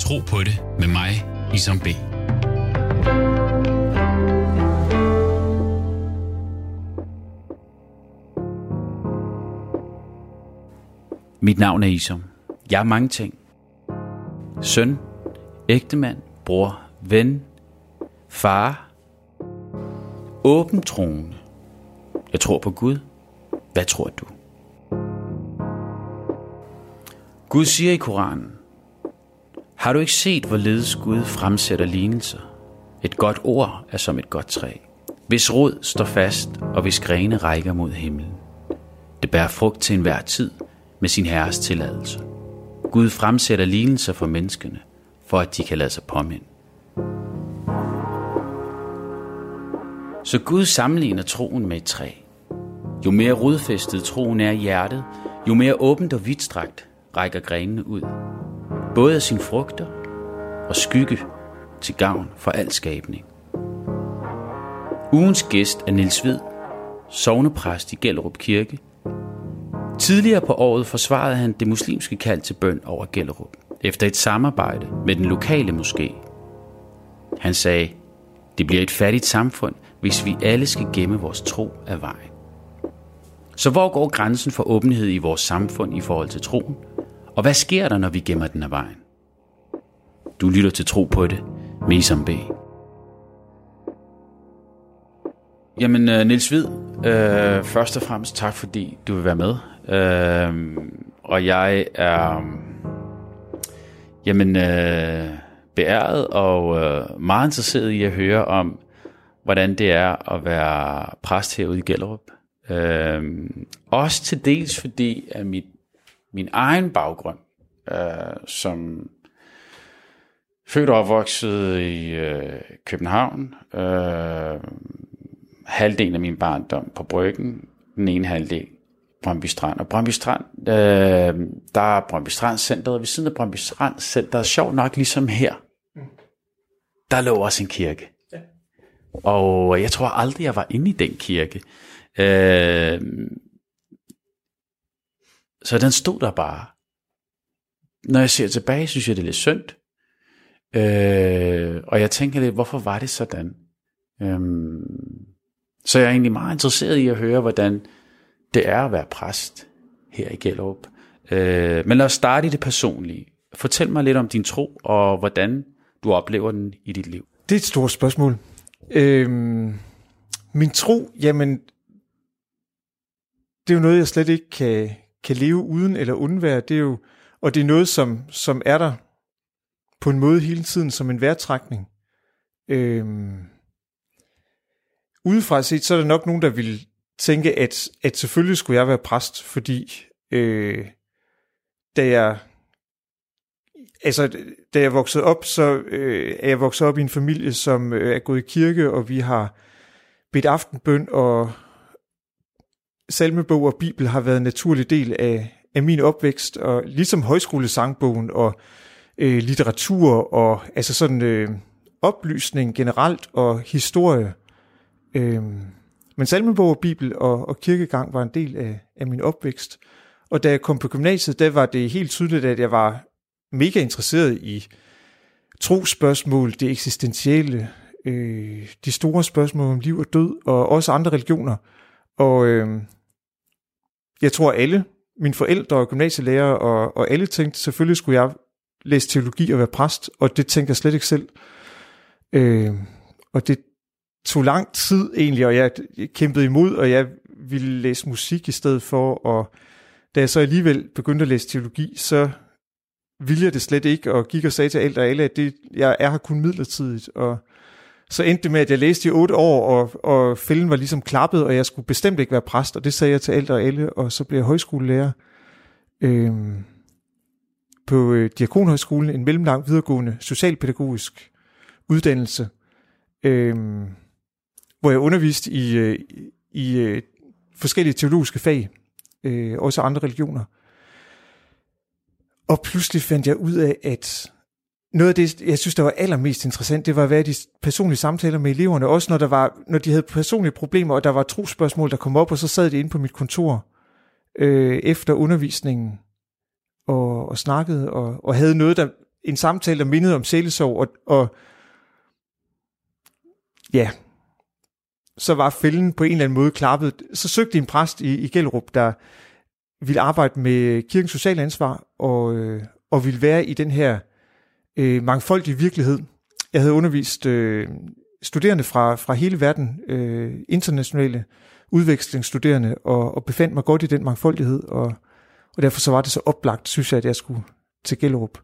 Tro på det med mig, Isam B. Mit navn er Isom. Jeg er mange ting. Søn, ægtemand, bror, ven, far, åben troende. Jeg tror på Gud. Hvad tror du? Gud siger i Koranen, har du ikke set, hvorledes Gud fremsætter lignelser? Et godt ord er som et godt træ, hvis rod står fast og hvis grene rækker mod himlen. Det bærer frugt til enhver tid med sin herres tilladelse. Gud fremsætter lignelser for menneskene, for at de kan lade sig påminde. Så Gud sammenligner troen med et træ. Jo mere rodfæstet troen er i hjertet, jo mere åbent og vidtstrakt rækker grenene ud. Både af sine frugter og skygge til gavn for al skabning. Ugens gæst er Niels Ved, sovnepræst i Gellerup Kirke. Tidligere på året forsvarede han det muslimske kald til bøn over Gellerup, efter et samarbejde med den lokale moské. Han sagde, det bliver et fattigt samfund, hvis vi alle skal gemme vores tro af vejen. Så hvor går grænsen for åbenhed i vores samfund i forhold til troen? Og hvad sker der, når vi gemmer den af vejen? Du lytter til Tro på det med Isam B. Jamen, øh, Nils Hvid, øh, først og fremmest tak, fordi du vil være med. Øh, og jeg er jamen, øh, beæret og øh, meget interesseret i at høre om, hvordan det er at være præst herude i Gellerup. Øh, også til dels fordi, at mit, min egen baggrund, uh, som født og opvokset i øh, København. Øh, halvdelen af min barndom på Bryggen. Den ene halvdel Brøndby Strand. Og Brøndby Strand, øh, der er Brøndby Strand Centeret. Ved siden af Brøndby Strand Centeret, sjovt nok ligesom her, der lå også en kirke. Ja. Og jeg tror aldrig, jeg var inde i den kirke. Øh, så den stod der bare. Når jeg ser tilbage, synes jeg, det er lidt synd. Øh, og jeg tænker lidt, hvorfor var det sådan? Øhm, så jeg er egentlig meget interesseret i at høre, hvordan det er at være præst her i Gellerup. Øh, men lad os starte i det personlige. Fortæl mig lidt om din tro, og hvordan du oplever den i dit liv. Det er et stort spørgsmål. Øhm, min tro, jamen, det er jo noget, jeg slet ikke kan, kan leve uden eller undvære. Det er jo, og det er noget, som, som er der på en måde hele tiden som en værtrækning. Øhm, udefra set, så er der nok nogen, der vil tænke, at, at selvfølgelig skulle jeg være præst, fordi øh, da jeg altså, da jeg voksede op, så øh, er jeg vokset op i en familie, som øh, er gået i kirke, og vi har bedt aftenbøn, og salmebog og bibel har været en naturlig del af, af min opvækst, og ligesom højskolesangbogen og øh, litteratur og altså sådan øh, oplysning generelt og historie. Øh, men salmebog og bibel og, og kirkegang var en del af, af min opvækst. Og da jeg kom på gymnasiet, der var det helt tydeligt, at jeg var mega interesseret i trospørgsmål, det eksistentielle, øh, de store spørgsmål om liv og død, og også andre religioner. Og øh, jeg tror alle, mine forældre og gymnasielærer og, og alle tænkte, selvfølgelig skulle jeg læse teologi og være præst, og det tænkte jeg slet ikke selv. Øh, og det tog lang tid egentlig, og jeg kæmpede imod, og jeg ville læse musik i stedet for, og da jeg så alligevel begyndte at læse teologi, så ville jeg det slet ikke, og gik og sagde til alt og alle, at det, jeg er her kun midlertidigt, og så endte det med, at jeg læste i otte år, og, og fælden var ligesom klappet, og jeg skulle bestemt ikke være præst, og det sagde jeg til alt og alle, og så blev jeg højskolelærer. Øh, på øh, Diakonhøjskolen en mellemlang videregående socialpædagogisk uddannelse, øh, hvor jeg underviste i, øh, i øh, forskellige teologiske fag, øh, også andre religioner. Og pludselig fandt jeg ud af, at noget af det, jeg synes, der var allermest interessant, det var at være de personlige samtaler med eleverne, også når, der var, når de havde personlige problemer, og der var trospørgsmål, der kom op, og så sad de inde på mit kontor øh, efter undervisningen, og, og snakkede og, og havde noget, der en samtale, der mindede om sjælesorg, og, og ja, så var fælden på en eller anden måde klappet. Så søgte en præst i, i Gellerup, der ville arbejde med kirkens sociale ansvar, og, øh, og ville være i den her øh, mangfoldig virkelighed. Jeg havde undervist øh, studerende fra, fra hele verden, øh, internationale udvekslingsstuderende, og, og befandt mig godt i den mangfoldighed, og, og derfor så var det så oplagt, synes jeg, at jeg skulle til Gellerup.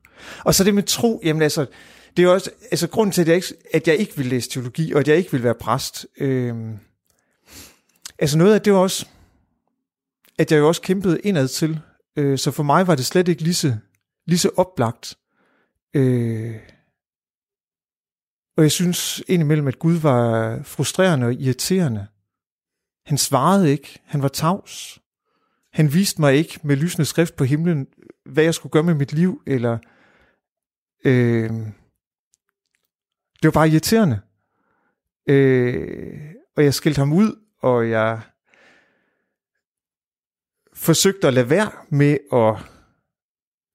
Og så det med tro, jamen altså, det er også, altså grunden til, at jeg ikke, at jeg ikke vil læse teologi, og at jeg ikke vil være præst, øh, altså noget af det var også, at jeg jo også kæmpede indad til, øh, så for mig var det slet ikke lige så, lige så oplagt. Øh, og jeg synes indimellem, at Gud var frustrerende og irriterende. Han svarede ikke. Han var tavs. Han viste mig ikke med lysende skrift på himlen, hvad jeg skulle gøre med mit liv, eller øh, det var bare irriterende. Øh, og jeg skældte ham ud, og jeg forsøgte at lade være med at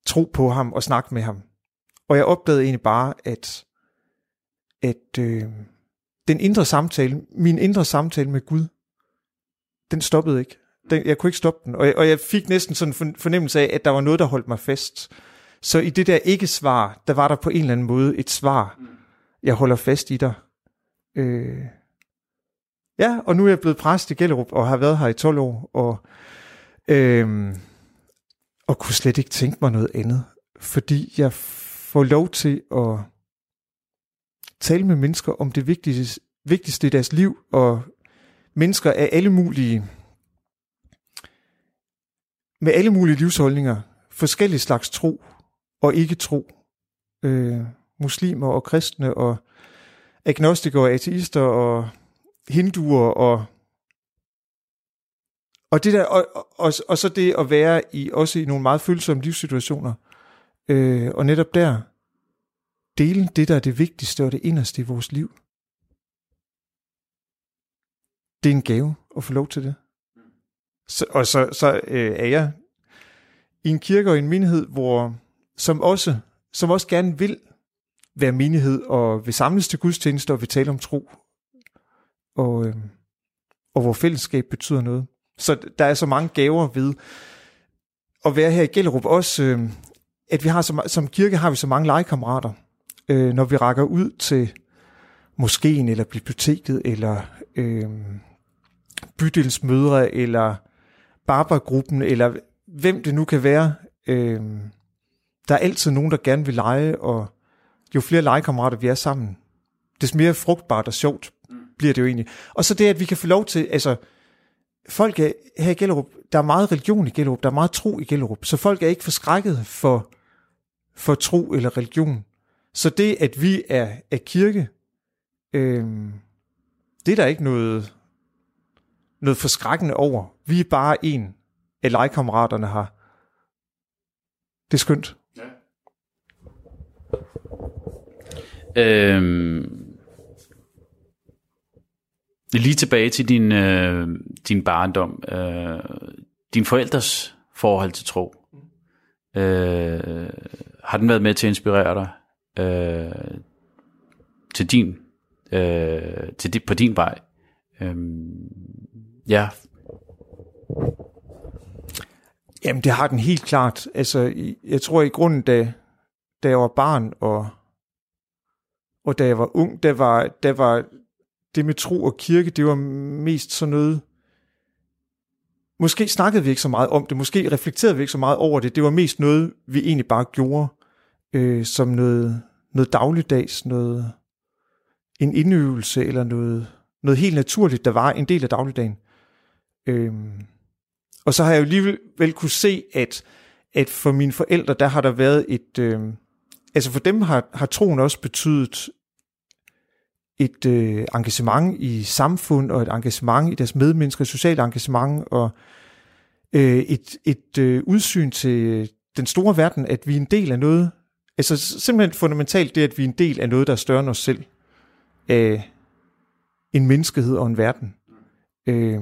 tro på ham og snakke med ham. Og jeg opdagede egentlig bare, at, at øh, den indre samtale, min indre samtale med Gud, den stoppede ikke. Den, jeg kunne ikke stoppe den. Og jeg, og jeg fik næsten sådan en fornemmelse af, at der var noget, der holdt mig fast. Så i det der ikke-svar, der var der på en eller anden måde et svar. Jeg holder fast i dig. Øh, ja, og nu er jeg blevet præst i Gellerup, og har været her i 12 år, og, øh, og kunne slet ikke tænke mig noget andet. Fordi jeg får lov til at tale med mennesker om det vigtigste, vigtigste i deres liv, og mennesker af alle mulige, med alle mulige livsholdninger, forskellige slags tro og ikke tro, øh, muslimer og kristne og agnostikere og ateister og hinduer og og det der og, og, og så det at være i også i nogle meget følsomme livssituationer øh, og netop der dele det der er det vigtigste og det inderste i vores liv det er en gave at få lov til det. Så, og så, så øh, er jeg i en kirke og en menighed, hvor, som, også, som også gerne vil være menighed, og vil samles til gudstjenester, og vil tale om tro, og, øh, og hvor fællesskab betyder noget. Så der er så mange gaver ved at være her i Gellerup. Også, øh, at vi har så, som kirke har vi så mange legekammerater, øh, når vi rækker ud til moskeen, eller biblioteket, eller øh, bydelsmødre, eller barbergruppen, eller hvem det nu kan være. Øh, der er altid nogen, der gerne vil lege, og jo flere legekammerater vi er sammen, des mere frugtbart og sjovt bliver det jo egentlig. Og så det, at vi kan få lov til, altså, folk er, her i Gellerup, der er meget religion i Gellerup, der er meget tro i Gellerup, så folk er ikke forskrækket for, for tro eller religion. Så det, at vi er, er kirke, øh, det er der ikke noget, noget forskrækkende over. Vi er bare en af legekammeraterne har. Det er skønt. Ja. Øhm, lige tilbage til din, øh, din barndom. Øh, din forældres forhold til tro. Øh, har den været med til at inspirere dig øh, til din, øh, til dit, på din vej? Øh, Ja. Jamen, det har den helt klart. Altså, jeg tror i grunden, da, da jeg var barn, og, og da jeg var ung, der var, der var det med tro og kirke, det var mest sådan noget, måske snakkede vi ikke så meget om det, måske reflekterede vi ikke så meget over det, det var mest noget, vi egentlig bare gjorde, øh, som noget, noget dagligdags, noget, en indøvelse, eller noget, noget helt naturligt, der var en del af dagligdagen. Øhm, og så har jeg jo alligevel vel kunne se, at, at for mine forældre, der har der været et... Øh, altså for dem har, har troen også betydet et øh, engagement i samfund, og et engagement i deres medmennesker, et socialt engagement, og øh, et, et øh, udsyn til øh, den store verden, at vi er en del af noget, altså simpelthen fundamentalt det, at vi er en del af noget, der er større end os selv, af en menneskehed og en verden. Øh,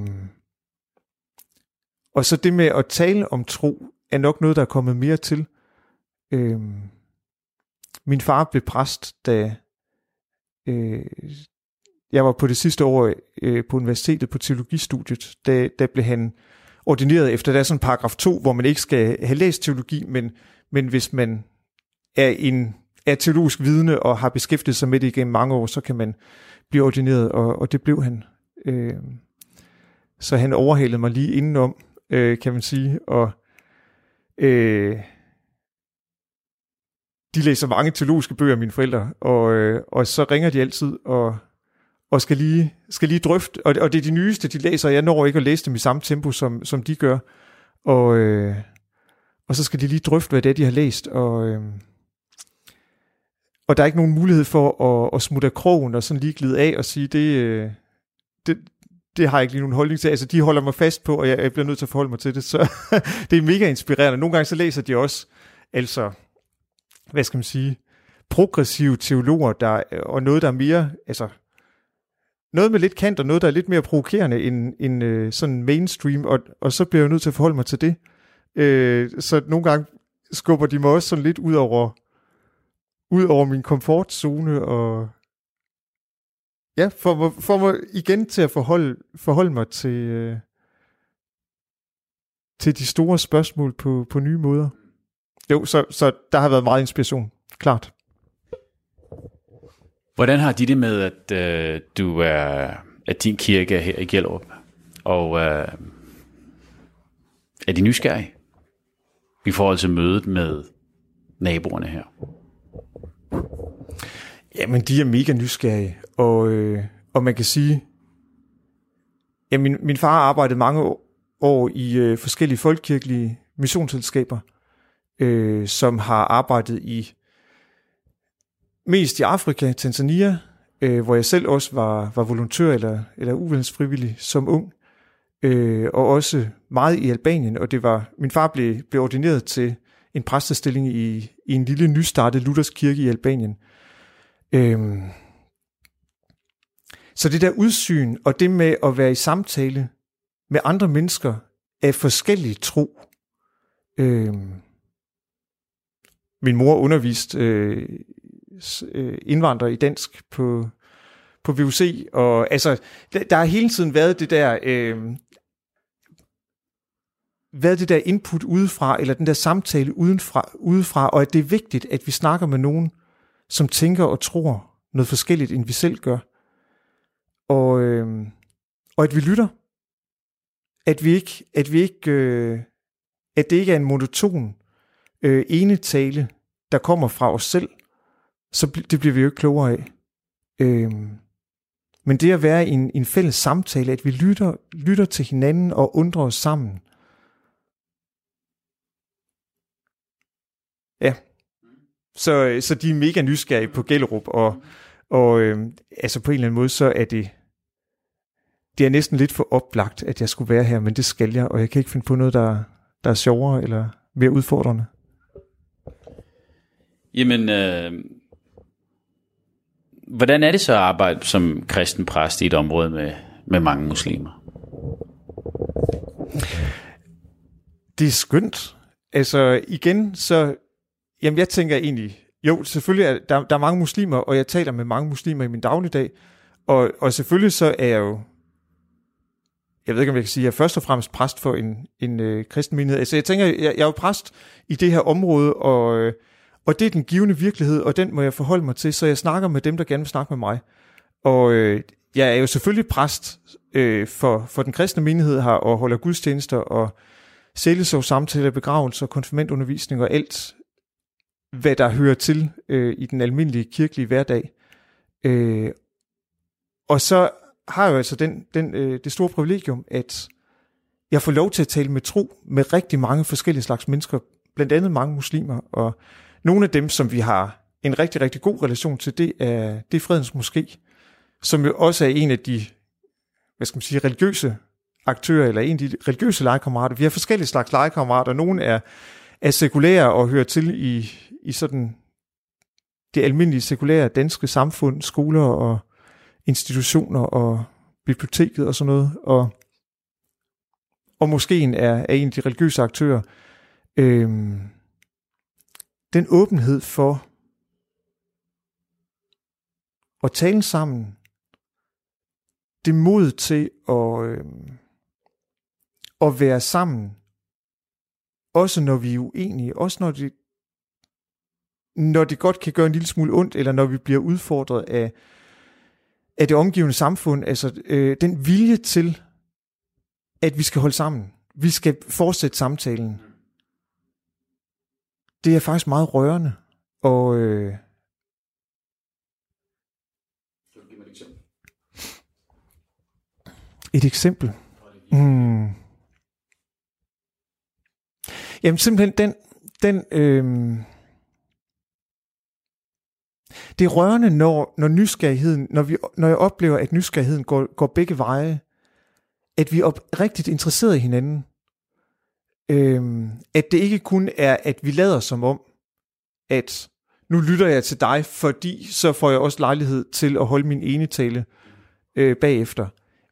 og så det med at tale om tro, er nok noget, der er kommet mere til. Øh, min far blev præst, da øh, jeg var på det sidste år øh, på universitetet på teologistudiet. Da, da blev han ordineret efter, der er sådan paragraf 2, hvor man ikke skal have læst teologi, men, men hvis man er en er teologisk vidne og har beskæftiget sig med det igennem mange år, så kan man blive ordineret, og, og det blev han. Øh, så han overhalede mig lige indenom, øh, kan man sige, og øh, de læser mange teologiske bøger, mine forældre, og, øh, og så ringer de altid og, og skal, lige, skal lige drøfte, og, og det er de nyeste, de læser, jeg når ikke at læse dem i samme tempo, som, som de gør, og, øh, og så skal de lige drøfte, hvad det er, de har læst, og, øh, og der er ikke nogen mulighed for at, at smutte af krogen og sådan lige glide af og sige, det, øh, det, det har jeg ikke lige nogen holdning til. Altså, de holder mig fast på, og jeg, jeg bliver nødt til at forholde mig til det. Så det er mega inspirerende. Nogle gange så læser de også, altså, hvad skal man sige, progressive teologer, der, og noget, der er mere, altså, noget med lidt kant, og noget, der er lidt mere provokerende end, end øh, sådan mainstream, og, og så bliver jeg nødt til at forholde mig til det. Øh, så nogle gange skubber de mig også sådan lidt ud over, ud over min komfortzone, og ja, for, for mig igen til at forholde, forholde mig til, øh, til de store spørgsmål på, på nye måder. Jo, så, så der har været meget inspiration, klart. Hvordan har de det med, at øh, du er, at din kirke er her i Gellerup, og øh, er de nysgerrige i forhold til mødet med naboerne her? Jamen, de er mega nysgerrige, og, øh, og man kan sige, ja, min, min far arbejdede mange år i øh, forskellige folkekirkelige missionsselskaber, øh, som har arbejdet i mest i Afrika, Tanzania, øh, hvor jeg selv også var, var volontør eller, eller uvildsfrivillig som ung, øh, og også meget i Albanien, og det var, min far blev, blev ordineret til en præstestilling i, i en lille nystartet Luthers kirke i Albanien. Øhm, så det der udsyn, og det med at være i samtale med andre mennesker af forskellige tro. Øhm, min mor underviste øh, øh indvandrere i dansk på, på VUC, og altså, der, der har hele tiden været det der, øh, været det der input udefra, eller den der samtale udenfra, udefra, og at det er vigtigt, at vi snakker med nogen, som tænker og tror noget forskelligt, end vi selv gør. Og, øh, og at vi lytter. At vi ikke, at vi ikke, øh, at det ikke er en monoton øh, ene tale, der kommer fra os selv, så det bliver vi jo ikke klogere af. Øh, men det at være i en, en fælles samtale, at vi lytter, lytter til hinanden og undrer os sammen. Ja. Så, øh, så de er mega nysgerrige på Gellerup, og, og øh, altså på en eller anden måde, så er det, det er næsten lidt for oplagt, at jeg skulle være her, men det skal jeg, og jeg kan ikke finde på noget, der, der er sjovere eller mere udfordrende. Jamen, øh, hvordan er det så at arbejde som kristen præst i et område med, med mange muslimer? Det er skønt. Altså igen, så jamen jeg tænker egentlig, jo selvfølgelig er der, der er mange muslimer, og jeg taler med mange muslimer i min dagligdag, og, og selvfølgelig så er jeg jo, jeg ved ikke om jeg kan sige, at jeg er først og fremmest præst for en, en øh, kristen menighed. Altså jeg tænker, jeg, jeg er jo præst i det her område, og, øh, og det er den givende virkelighed, og den må jeg forholde mig til, så jeg snakker med dem, der gerne vil snakke med mig. Og øh, jeg er jo selvfølgelig præst øh, for, for den kristne menighed her, og holder gudstjenester, og sælgesov, samtaler, begravelser, konfirmandundervisning og alt, hvad der hører til øh, i den almindelige kirkelige hverdag. Øh, og så har jeg jo altså den, den, øh, det store privilegium, at jeg får lov til at tale med tro med rigtig mange forskellige slags mennesker, blandt andet mange muslimer, og nogle af dem, som vi har en rigtig, rigtig god relation til, det er, det er Fredens Moské, som jo også er en af de, hvad skal man sige, religiøse aktører, eller en af de religiøse legekammerater. Vi har forskellige slags legekammerater. Nogle er, er sekulære og hører til i, i sådan det almindelige sekulære danske samfund, skoler og institutioner og biblioteket og sådan noget. Og, og måske er, er en af de religiøse aktører. Øhm, den åbenhed for at tale sammen, det mod til at, øh, at være sammen, også når vi er uenige, også når det, når det godt kan gøre en lille smule ondt, eller når vi bliver udfordret af, af det omgivende samfund, altså øh, den vilje til, at vi skal holde sammen. Vi skal fortsætte samtalen. Det er faktisk meget rørende. Og øh, et eksempel. Mm. Jamen simpelthen den, den øh, det er rørende, når, når nysgerrigheden, når, vi, når jeg oplever, at nysgerrigheden går, går begge veje, at vi er rigtig interesseret i hinanden. Øhm, at det ikke kun er, at vi lader som om, at nu lytter jeg til dig, fordi så får jeg også lejlighed til at holde min ene tale øh, bagefter.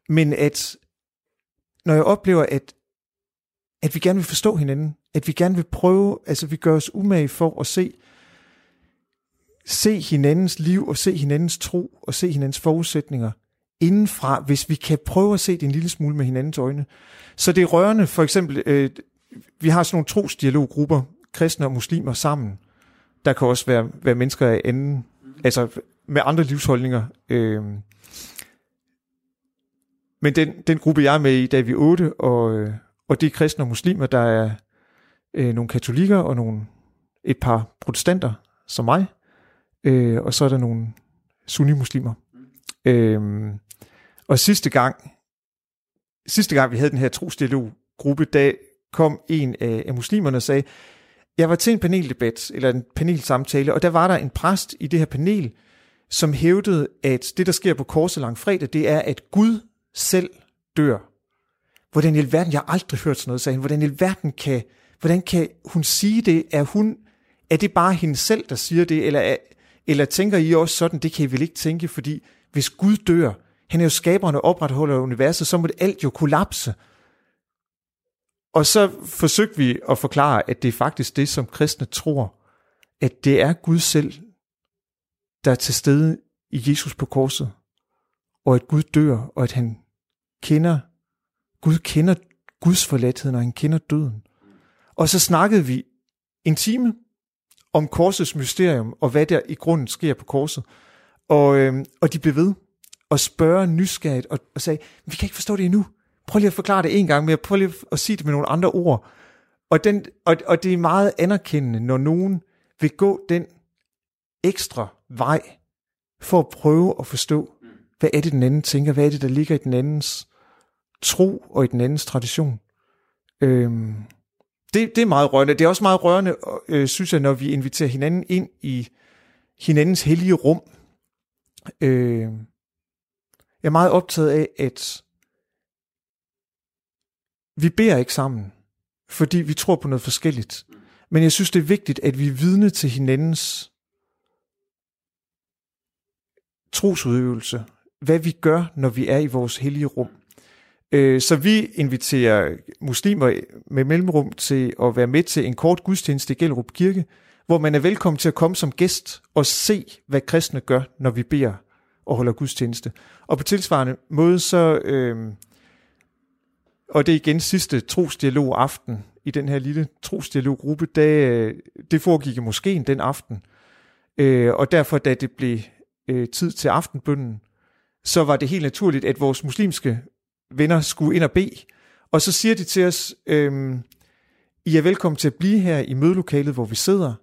Men at når jeg oplever, at, at vi gerne vil forstå hinanden, at vi gerne vil prøve, altså vi gør os umage for at se, se hinandens liv og se hinandens tro og se hinandens forudsætninger indenfra, hvis vi kan prøve at se det en lille smule med hinandens øjne. Så det er rørende, for eksempel, øh, vi har sådan nogle trosdialoggrupper, kristne og muslimer sammen. Der kan også være, være mennesker af anden, altså med andre livsholdninger. Øh, men den, den gruppe, jeg er med i, der er vi otte, og, øh, og det er kristne og muslimer, der er øh, nogle katolikker og nogle, et par protestanter, som mig, øh, og så er der nogle sunni-muslimer. Mm. Øh, og sidste gang, sidste gang vi havde den her trosdialoggruppe, der kom en af, af muslimerne og sagde, jeg var til en paneldebat, eller en panelsamtale, og der var der en præst i det her panel, som hævdede, at det, der sker på korset langfredag, det er, at Gud selv dør. Hvordan i alverden, jeg har aldrig hørt sådan noget, sagde han, hvordan i alverden kan, hvordan kan hun sige det? Er, hun, er det bare hende selv, der siger det, eller, er, eller tænker I også sådan, det kan I vel ikke tænke, fordi hvis Gud dør, han er jo skaberen og opretholder universet, så må det alt jo kollapse. Og så forsøgte vi at forklare, at det er faktisk det, som kristne tror, at det er Gud selv, der er til stede i Jesus på korset, og at Gud dør, og at han kender, Gud kender Guds forladthed, og han kender døden. Og så snakkede vi en time om korsets mysterium, og hvad der i grunden sker på korset. Og, øh, og de blev ved og spørge nysgerrigt og, og sagde, vi kan ikke forstå det endnu. Prøv lige at forklare det en gang mere. Prøv lige at sige det med nogle andre ord. Og, den, og, og det er meget anerkendende, når nogen vil gå den ekstra vej for at prøve at forstå, hvad er det, den anden tænker? Hvad er det, der ligger i den andens tro og i den andens tradition? Øhm, det, det er meget rørende. Det er også meget rørende, øh, synes jeg, når vi inviterer hinanden ind i hinandens hellige rum. Øh, jeg er meget optaget af, at vi beder ikke sammen, fordi vi tror på noget forskelligt. Men jeg synes, det er vigtigt, at vi er vidne til hinandens trosudøvelse. Hvad vi gør, når vi er i vores hellige rum. Øh, så vi inviterer muslimer med mellemrum til at være med til en kort gudstjeneste i Gellerup Kirke, hvor man er velkommen til at komme som gæst og se, hvad kristne gør, når vi beder og holder gudstjeneste. Og på tilsvarende måde så, øh, og det er igen sidste trosdialog aften i den her lille trosdialoggruppe, da, øh, det foregik i moskeen den aften. Øh, og derfor, da det blev øh, tid til aftenbønden, så var det helt naturligt, at vores muslimske venner skulle ind og bede. Og så siger de til os, øh, I er velkommen til at blive her i mødelokalet, hvor vi sidder.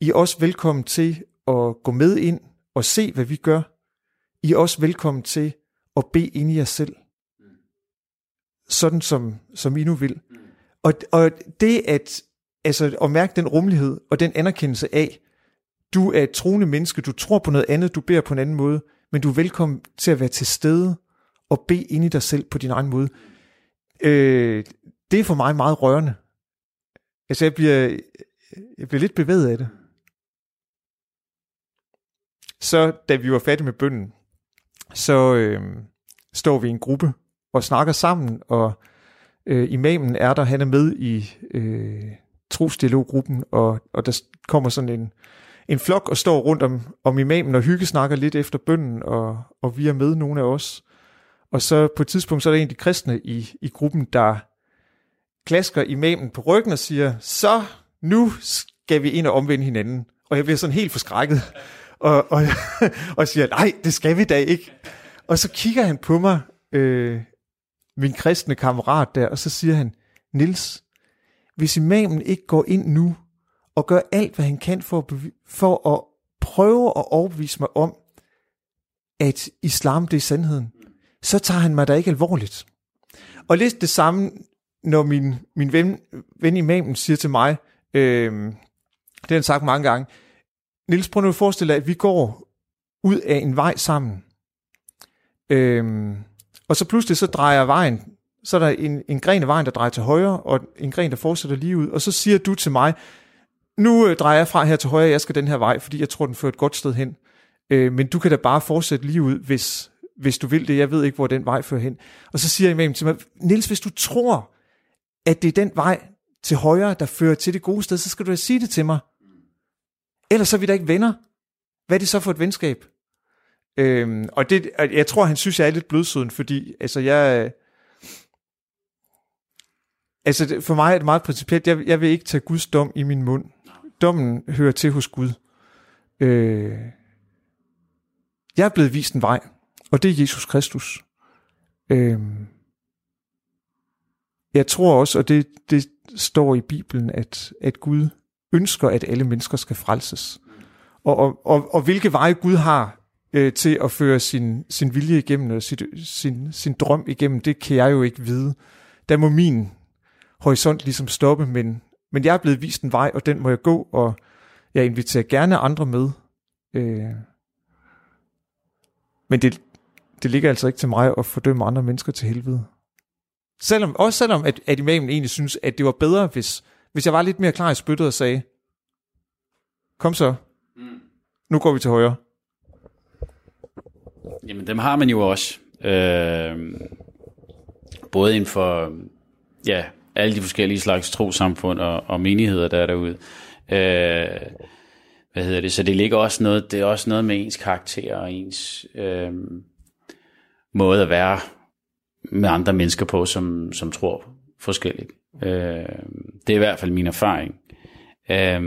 I er også velkommen til at gå med ind og se, hvad vi gør. I er også velkommen til at bede ind i jer selv. Sådan som, som I nu vil. Og, og det at, altså, at mærke den rummelighed og den anerkendelse af, du er et troende menneske, du tror på noget andet, du beder på en anden måde, men du er velkommen til at være til stede og bede ind i dig selv på din egen måde. Øh, det er for mig meget rørende. Altså jeg bliver, jeg bliver lidt bevæget af det. Så da vi var færdige med bønden, så øh, står vi i en gruppe og snakker sammen, og øh, imamen er der, han er med i øh, trosdialoggruppen, og, og der kommer sådan en, en flok og står rundt om, om imamen og hyggesnakker lidt efter bønden, og, og vi er med, nogle af os. Og så på et tidspunkt, så er der en af de kristne i, i gruppen, der klasker imamen på ryggen og siger, så nu skal vi ind og omvende hinanden. Og jeg bliver sådan helt forskrækket, og, og, og siger, nej, det skal vi da ikke. Og så kigger han på mig, øh, min kristne kammerat der, og så siger han, Nils, hvis imamen ikke går ind nu og gør alt, hvad han kan for at, for at prøve at overbevise mig om, at islam det er sandheden, så tager han mig da ikke alvorligt. Og lidt det samme, når min, min ven, ven imamen siger til mig, øh, det har han sagt mange gange, Nils, prøv nu at forestille dig, at vi går ud af en vej sammen. Øh, og så pludselig så drejer vejen, så er der en, en gren af vejen, der drejer til højre, og en gren, der fortsætter lige ud. Og så siger du til mig, nu øh, drejer jeg fra her til højre, jeg skal den her vej, fordi jeg tror, den fører et godt sted hen. Øh, men du kan da bare fortsætte lige ud, hvis, hvis du vil det. Jeg ved ikke, hvor den vej fører hen. Og så siger imamen til mig, Nils, hvis du tror, at det er den vej til højre, der fører til det gode sted, så skal du da sige det til mig. Ellers så er vi da ikke venner. Hvad er det så for et venskab? Øhm, og det, jeg tror, han synes, jeg er lidt blødsøden, fordi altså, jeg, altså, for mig er det meget principielt. Jeg, jeg vil ikke tage Guds dom i min mund. Dommen hører til hos Gud. Øh, jeg er blevet vist en vej, og det er Jesus Kristus. Øh, jeg tror også, og det, det står i Bibelen, at, at Gud ønsker, at alle mennesker skal frelses. Og, og, og, og hvilke veje Gud har øh, til at føre sin, sin vilje igennem, og sit, sin, sin drøm igennem, det kan jeg jo ikke vide. Der må min horisont ligesom stoppe, men, men jeg er blevet vist en vej, og den må jeg gå, og jeg inviterer gerne andre med. Øh, men det, det ligger altså ikke til mig at fordømme andre mennesker til helvede. Selvom, også selvom, at, at imamen egentlig synes, at det var bedre, hvis, hvis jeg var lidt mere klar i spyttet og sagde, kom så, mm. nu går vi til højre. Jamen, dem har man jo også. Øh, både inden for ja, alle de forskellige slags trosamfund og, og menigheder, der er derude. Øh, hvad hedder det? Så det ligger også noget, det er også noget med ens karakter og ens øh, måde at være med andre mennesker på, som, som tror forskelligt. Øh, det er i hvert fald min erfaring. Øh,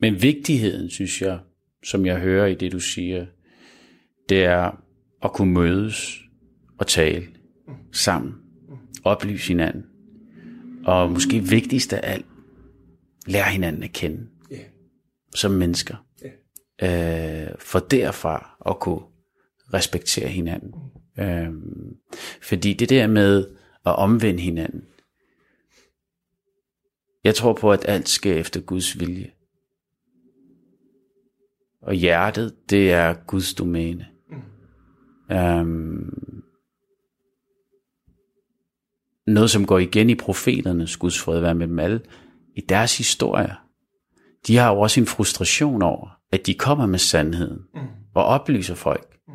men vigtigheden, synes jeg, som jeg hører i det, du siger, det er at kunne mødes og tale sammen, oplyse hinanden, og måske vigtigst af alt, lære hinanden at kende yeah. som mennesker. Yeah. Øh, for derfra at kunne respektere hinanden. Øh, fordi det der med at omvende hinanden, jeg tror på, at alt sker efter Guds vilje. Og hjertet, det er Guds domæne. Mm. Um, noget, som går igen i profeternes Guds fred være med dem alle, i deres historier. De har jo også en frustration over, at de kommer med sandheden mm. og oplyser folk. Mm.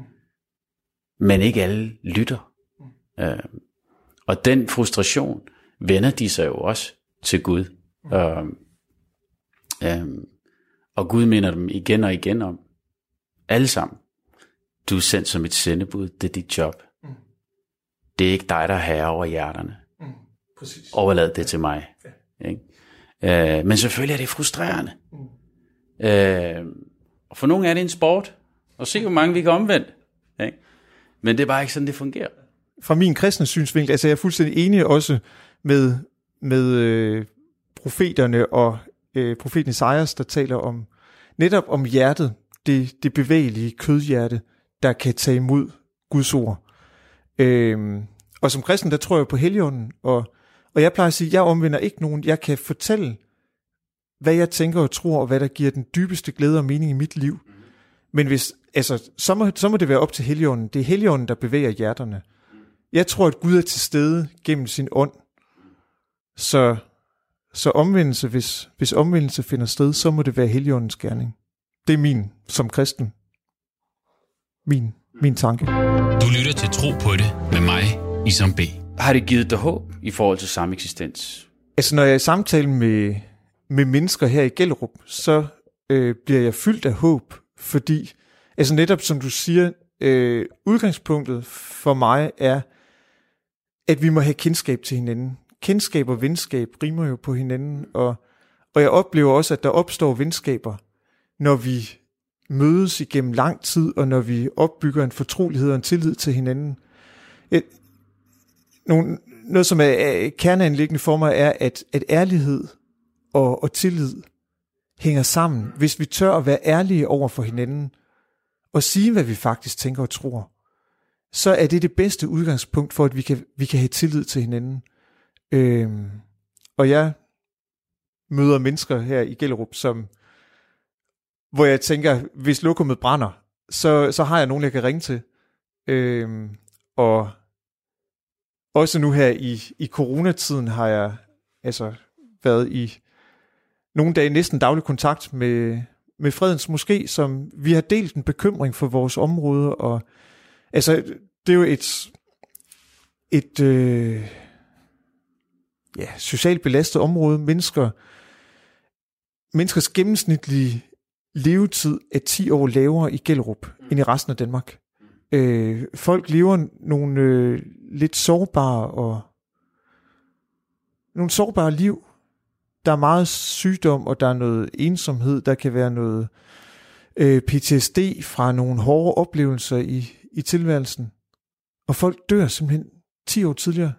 Men ikke alle lytter. Mm. Uh, og den frustration vender de sig jo også til Gud. Mm. Uh, um, og Gud minder dem igen og igen om, alle sammen, du er sendt som et sendebud, det er dit job. Mm. Det er ikke dig, der er herre over hjerterne. Mm. Præcis. Overlad det til mig. Ja. Ikke? Øh, men selvfølgelig er det frustrerende. Mm. Øh, og for nogle er det en sport, og se hvor mange vi kan omvende. Ikke? Men det er bare ikke sådan, det fungerer. Fra min kristne synsvinkel, altså jeg er fuldstændig enig også med, med øh, profeterne og øh, profeten Isaias, der taler om netop om hjertet, det, det bevægelige kødhjerte, der kan tage imod Guds ord. Øhm, og som kristen, der tror jeg på heligånden, og, og jeg plejer at sige, jeg omvender ikke nogen. Jeg kan fortælle, hvad jeg tænker og tror, og hvad der giver den dybeste glæde og mening i mit liv. Men hvis, altså, så, må, så må det være op til heligånden. Det er heligånden, der bevæger hjerterne. Jeg tror, at Gud er til stede gennem sin ånd. Så så omvendelse, hvis, hvis omvendelse finder sted, så må det være heligåndens gerning. Det er min, som kristen, min, min tanke. Du lytter til Tro på det med mig, Isam B. Har det givet dig håb i forhold til sameksistens? Altså når jeg er i samtale med, med mennesker her i Gellerup, så øh, bliver jeg fyldt af håb, fordi, altså netop som du siger, øh, udgangspunktet for mig er, at vi må have kendskab til hinanden. Kendskab og venskab rimer jo på hinanden, og, og jeg oplever også, at der opstår venskaber, når vi mødes igennem lang tid, og når vi opbygger en fortrolighed og en tillid til hinanden. Et, nogle, noget, som er, er kerneanlæggende for mig, er, at, at ærlighed og, og tillid hænger sammen. Hvis vi tør at være ærlige over for hinanden, og sige, hvad vi faktisk tænker og tror, så er det det bedste udgangspunkt for, at vi kan, vi kan have tillid til hinanden. Øhm, og jeg møder mennesker her i Gellerup, som, hvor jeg tænker, hvis lokummet brænder, så, så har jeg nogen, jeg kan ringe til. Øhm, og også nu her i, i coronatiden har jeg altså været i nogle dage næsten daglig kontakt med, med Fredens Moské, som vi har delt en bekymring for vores område, og altså, det er jo et, et øh, ja, socialt belastet område. Mennesker, menneskers gennemsnitlige levetid er 10 år lavere i Gellerup mm. end i resten af Danmark. Øh, folk lever nogle øh, lidt sårbare og nogle sårbare liv. Der er meget sygdom, og der er noget ensomhed. Der kan være noget øh, PTSD fra nogle hårde oplevelser i, i tilværelsen. Og folk dør simpelthen 10 år tidligere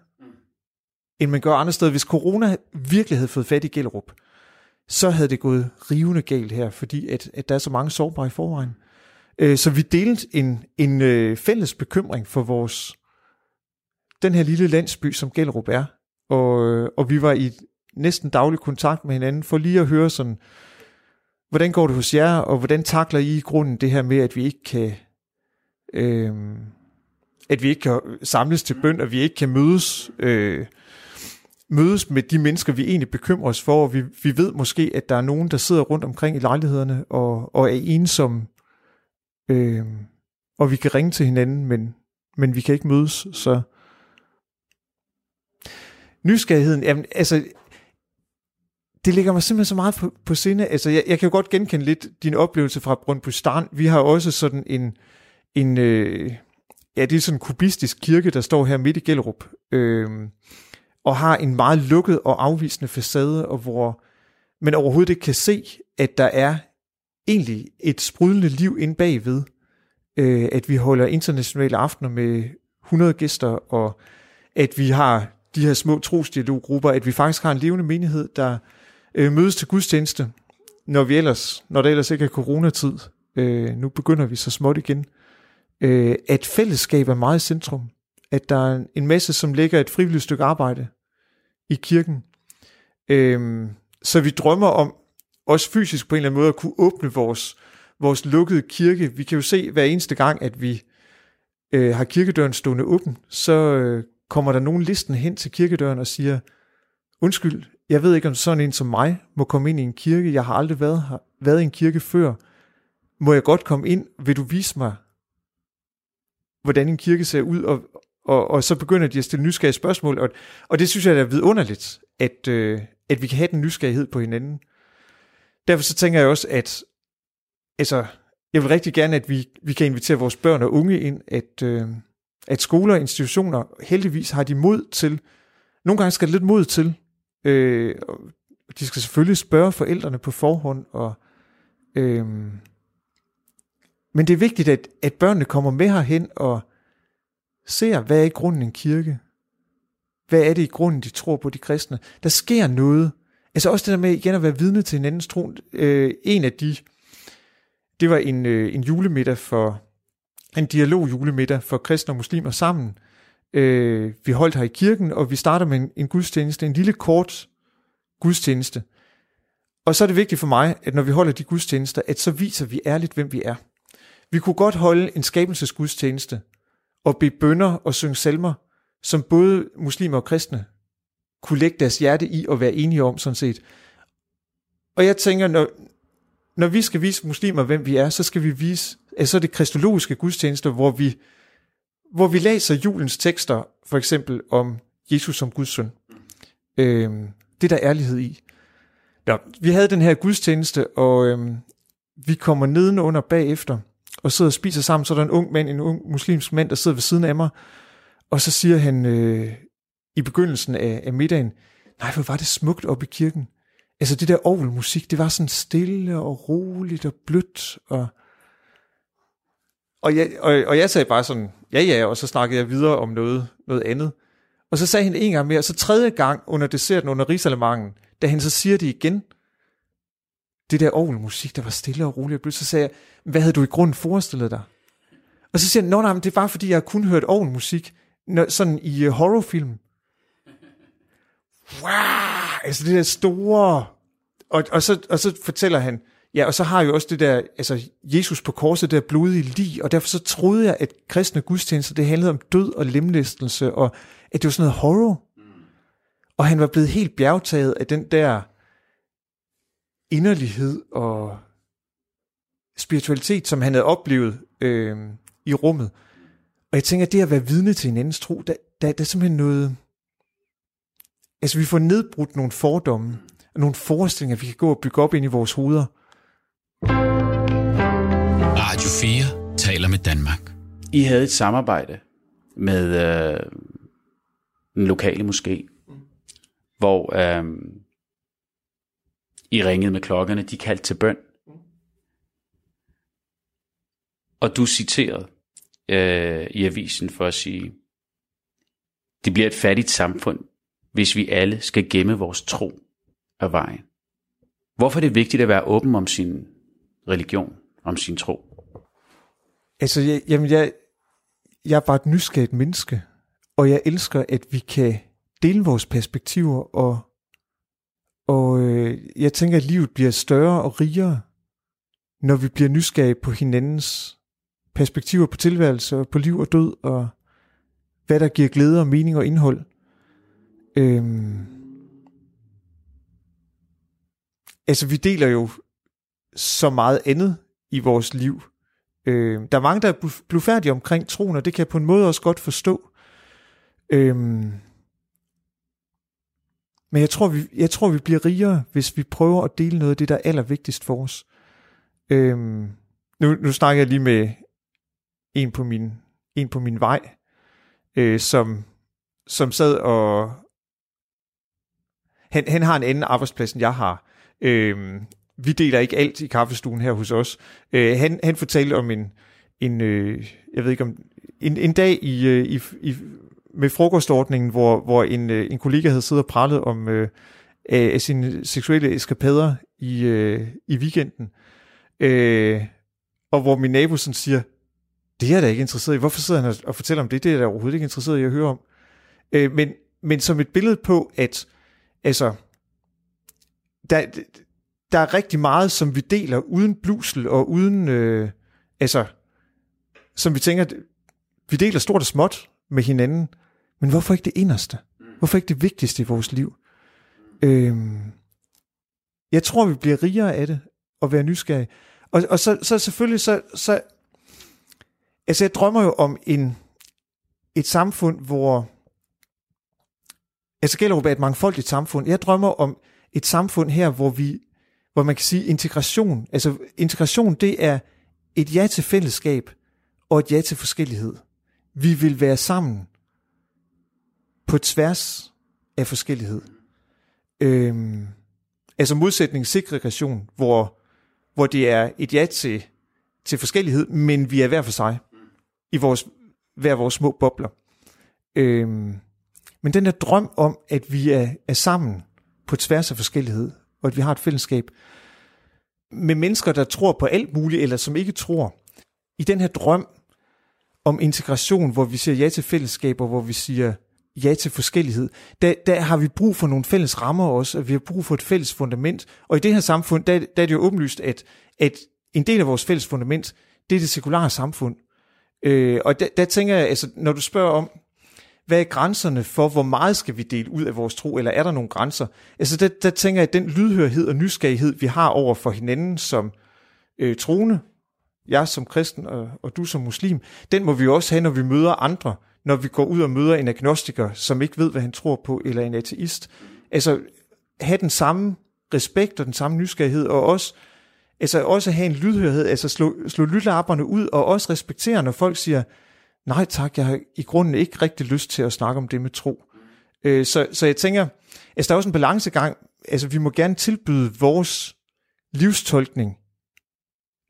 end man gør andre steder. Hvis corona virkelig havde fået fat i Gellerup, så havde det gået rivende galt her, fordi at, at der er så mange sårbare i forvejen. Øh, så vi delte en, en øh, fælles bekymring for vores den her lille landsby, som Gellerup er. Og, øh, og vi var i næsten daglig kontakt med hinanden, for lige at høre sådan, hvordan går det hos jer, og hvordan takler I i grunden det her med, at vi ikke kan, øh, at vi ikke kan samles til bøn, og vi ikke kan mødes, øh, mødes med de mennesker, vi egentlig bekymrer os for, og vi, vi ved måske, at der er nogen, der sidder rundt omkring i lejlighederne, og, og er ensomme, øh, og vi kan ringe til hinanden, men, men vi kan ikke mødes, så nysgerrigheden, jamen, altså, det ligger mig simpelthen så meget på, på sinde. Altså, jeg, jeg kan jo godt genkende lidt din oplevelse fra Brøndby Strand. Vi har også sådan en, en øh, ja, det er sådan en kubistisk kirke, der står her midt i Gellerup, øh, og har en meget lukket og afvisende facade, og hvor man overhovedet ikke kan se, at der er egentlig et sprudlende liv inde bagved. Øh, at vi holder internationale aftener med 100 gæster, og at vi har de her små trosdialoggrupper, at vi faktisk har en levende menighed, der øh, mødes til gudstjeneste, når, vi ellers, når der ellers ikke er coronatid. Øh, nu begynder vi så småt igen. Øh, at fællesskab er meget i centrum. At der er en masse, som lægger et frivilligt stykke arbejde i kirken. Øhm, så vi drømmer om, også fysisk på en eller anden måde, at kunne åbne vores, vores lukkede kirke. Vi kan jo se hver eneste gang, at vi øh, har kirkedøren stående åben, så øh, kommer der nogen listen hen til kirkedøren og siger, undskyld, jeg ved ikke om sådan en som mig må komme ind i en kirke, jeg har aldrig været, har været i en kirke før. Må jeg godt komme ind? Vil du vise mig, hvordan en kirke ser ud? Og, og, og så begynder de at stille nysgerrige spørgsmål, og, og det synes jeg er vidunderligt, at, øh, at vi kan have den nysgerrighed på hinanden. Derfor så tænker jeg også, at altså, jeg vil rigtig gerne, at vi, vi kan invitere vores børn og unge ind, at, øh, at skoler og institutioner heldigvis har de mod til, nogle gange skal det lidt mod til, øh, de skal selvfølgelig spørge forældrene på forhånd, og, øh, men det er vigtigt, at, at børnene kommer med herhen og ser, hvad er i grunden en kirke? Hvad er det i grunden, de tror på, de kristne? Der sker noget. Altså også det der med igen at være vidne til en andens tro. Øh, en af de, det var en, øh, en julemiddag for, en dialog julemiddag for kristne og muslimer sammen. Øh, vi holdt her i kirken, og vi starter med en, en gudstjeneste, en lille kort gudstjeneste. Og så er det vigtigt for mig, at når vi holder de gudstjenester, at så viser vi ærligt, hvem vi er. Vi kunne godt holde en skabelsesgudstjeneste og bede bønder og synge salmer, som både muslimer og kristne kunne lægge deres hjerte i og være enige om sådan set. Og jeg tænker, når, når vi skal vise muslimer, hvem vi er, så skal vi vise, at så er det kristologiske gudstjenester, hvor vi, hvor vi læser julens tekster, for eksempel om Jesus som Guds søn. Øhm, det er der ærlighed i. Ja, vi havde den her gudstjeneste, og øhm, vi kommer nedenunder bagefter, og sidder og spiser sammen, så er der en ung mand, en ung muslimsk mand, der sidder ved siden af mig, og så siger han øh, i begyndelsen af, af middagen, nej, hvor var det smukt op i kirken. Altså det der orgelmusik, det var sådan stille og roligt og blødt, og, og, jeg, og, og jeg sagde bare sådan, ja ja, og så snakkede jeg videre om noget, noget andet. Og så sagde han en gang mere, og så tredje gang under desserten, under risalemangen, da han så siger det igen, det der orgelmusik, der var stille og roligt og så sagde jeg, hvad havde du i grunden forestillet dig? Og så siger han, nej, nej, det er bare fordi, jeg kun hørt orgelmusik, sådan i uh, horrorfilm. Wow, altså det der store... Og, og, så, og så fortæller han, ja, og så har jo også det der, altså Jesus på korset, der blodige lig, og derfor så troede jeg, at kristne gudstjenester, det handlede om død og lemlæstelse, og at det var sådan noget horror. Og han var blevet helt bjergtaget af den der inderlighed og spiritualitet, som han havde oplevet øh, i rummet. Og jeg tænker, at det at være vidne til en andens tro, der, der, der er simpelthen noget... Altså, vi får nedbrudt nogle fordomme, og nogle forestillinger, vi kan gå og bygge op ind i vores hoveder. Radio 4 taler med Danmark. I havde et samarbejde med øh, den lokale moské, hvor øh, i ringede med klokkerne, de kaldte til bøn. Og du citerede øh, i avisen for at sige, det bliver et fattigt samfund, hvis vi alle skal gemme vores tro af vejen. Hvorfor er det vigtigt at være åben om sin religion, om sin tro? Altså, jeg, jamen, jeg, jeg er bare et nysgerrigt menneske, og jeg elsker, at vi kan dele vores perspektiver, og, og øh, jeg tænker, at livet bliver større og rigere, når vi bliver nysgerrige på hinandens perspektiver på tilværelse og på liv og død, og hvad der giver glæde og mening og indhold. Øhm, altså, vi deler jo så meget andet i vores liv. Øh, der er mange, der er blufærdige omkring troen, og det kan jeg på en måde også godt forstå. Øhm, men jeg tror, vi, jeg tror, vi bliver rigere, hvis vi prøver at dele noget af det, der er allervigtigst for os. Øhm, nu, nu snakker jeg lige med en på min, en på min vej, øh, som, som sad og... Han, han har en anden arbejdsplads, end jeg har. Øhm, vi deler ikke alt i kaffestuen her hos os. Øh, han, han fortalte om en, en øh, jeg ved ikke om, en, en dag i, øh, i, i, med frokostordningen, hvor, hvor en, øh, en kollega havde siddet og prallet om øh, af sine seksuelle eskapader i, øh, i weekenden. Øh, og hvor min nabo sådan siger, det er jeg da ikke interesseret i. Hvorfor sidder han og fortæller om det? Det er jeg da overhovedet ikke interesseret i at høre om. Øh, men, men som et billede på, at altså, der, der er rigtig meget, som vi deler uden blusel og uden, øh, altså, som vi tænker, vi deler stort og småt med hinanden, men hvorfor ikke det inderste? Hvorfor ikke det vigtigste i vores liv? Øhm, jeg tror, vi bliver rigere af det, at være nysgerrige. Og, og så, så selvfølgelig, så, så, altså jeg drømmer jo om en, et samfund, hvor, altså Gellerup er et mangfoldigt samfund. Jeg drømmer om et samfund her, hvor vi hvor man kan sige integration. Altså integration, det er et ja til fællesskab og et ja til forskellighed. Vi vil være sammen på tværs af forskellighed. Øhm, altså modsætning segregation, hvor, hvor det er et ja til, til forskellighed, men vi er hver for sig i vores, hver vores små bobler. Øhm, men den der drøm om, at vi er, er sammen på tværs af forskellighed, og at vi har et fællesskab med mennesker, der tror på alt muligt, eller som ikke tror. I den her drøm om integration, hvor vi siger ja til fællesskaber, hvor vi siger ja til forskellighed, der, der har vi brug for nogle fælles rammer også, og vi har brug for et fælles fundament. Og i det her samfund, der, der er det jo åbenlyst, at, at en del af vores fælles fundament, det er det sekulære samfund. Øh, og der, der tænker jeg, altså, når du spørger om, hvad er grænserne for, hvor meget skal vi dele ud af vores tro, eller er der nogle grænser? Altså der, der tænker jeg, at den lydhørhed og nysgerrighed, vi har over for hinanden som øh, troende, jeg som kristen og, og du som muslim, den må vi også have, når vi møder andre, når vi går ud og møder en agnostiker, som ikke ved, hvad han tror på, eller en ateist. Altså have den samme respekt og den samme nysgerrighed, og også, altså også have en lydhørhed, altså slå, slå lytlapperne ud, og også respektere, når folk siger, nej tak, jeg har i grunden ikke rigtig lyst til at snakke om det med tro. Øh, så, så jeg tænker, altså der er også en balancegang, altså vi må gerne tilbyde vores livstolkning,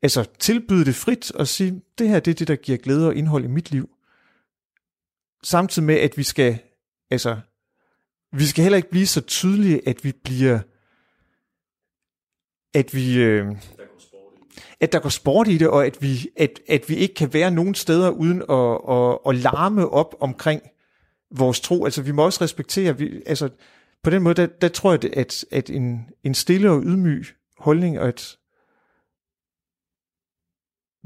altså tilbyde det frit og sige, det her det er det, der giver glæde og indhold i mit liv. Samtidig med, at vi skal, altså, vi skal heller ikke blive så tydelige, at vi bliver, at vi, øh, at der går sport i det, og at vi, at, at vi ikke kan være nogen steder uden at, at, at larme op omkring vores tro. Altså vi må også respektere, vi, altså på den måde, der, der tror jeg, at, at en, en stille og ydmyg holdning, og at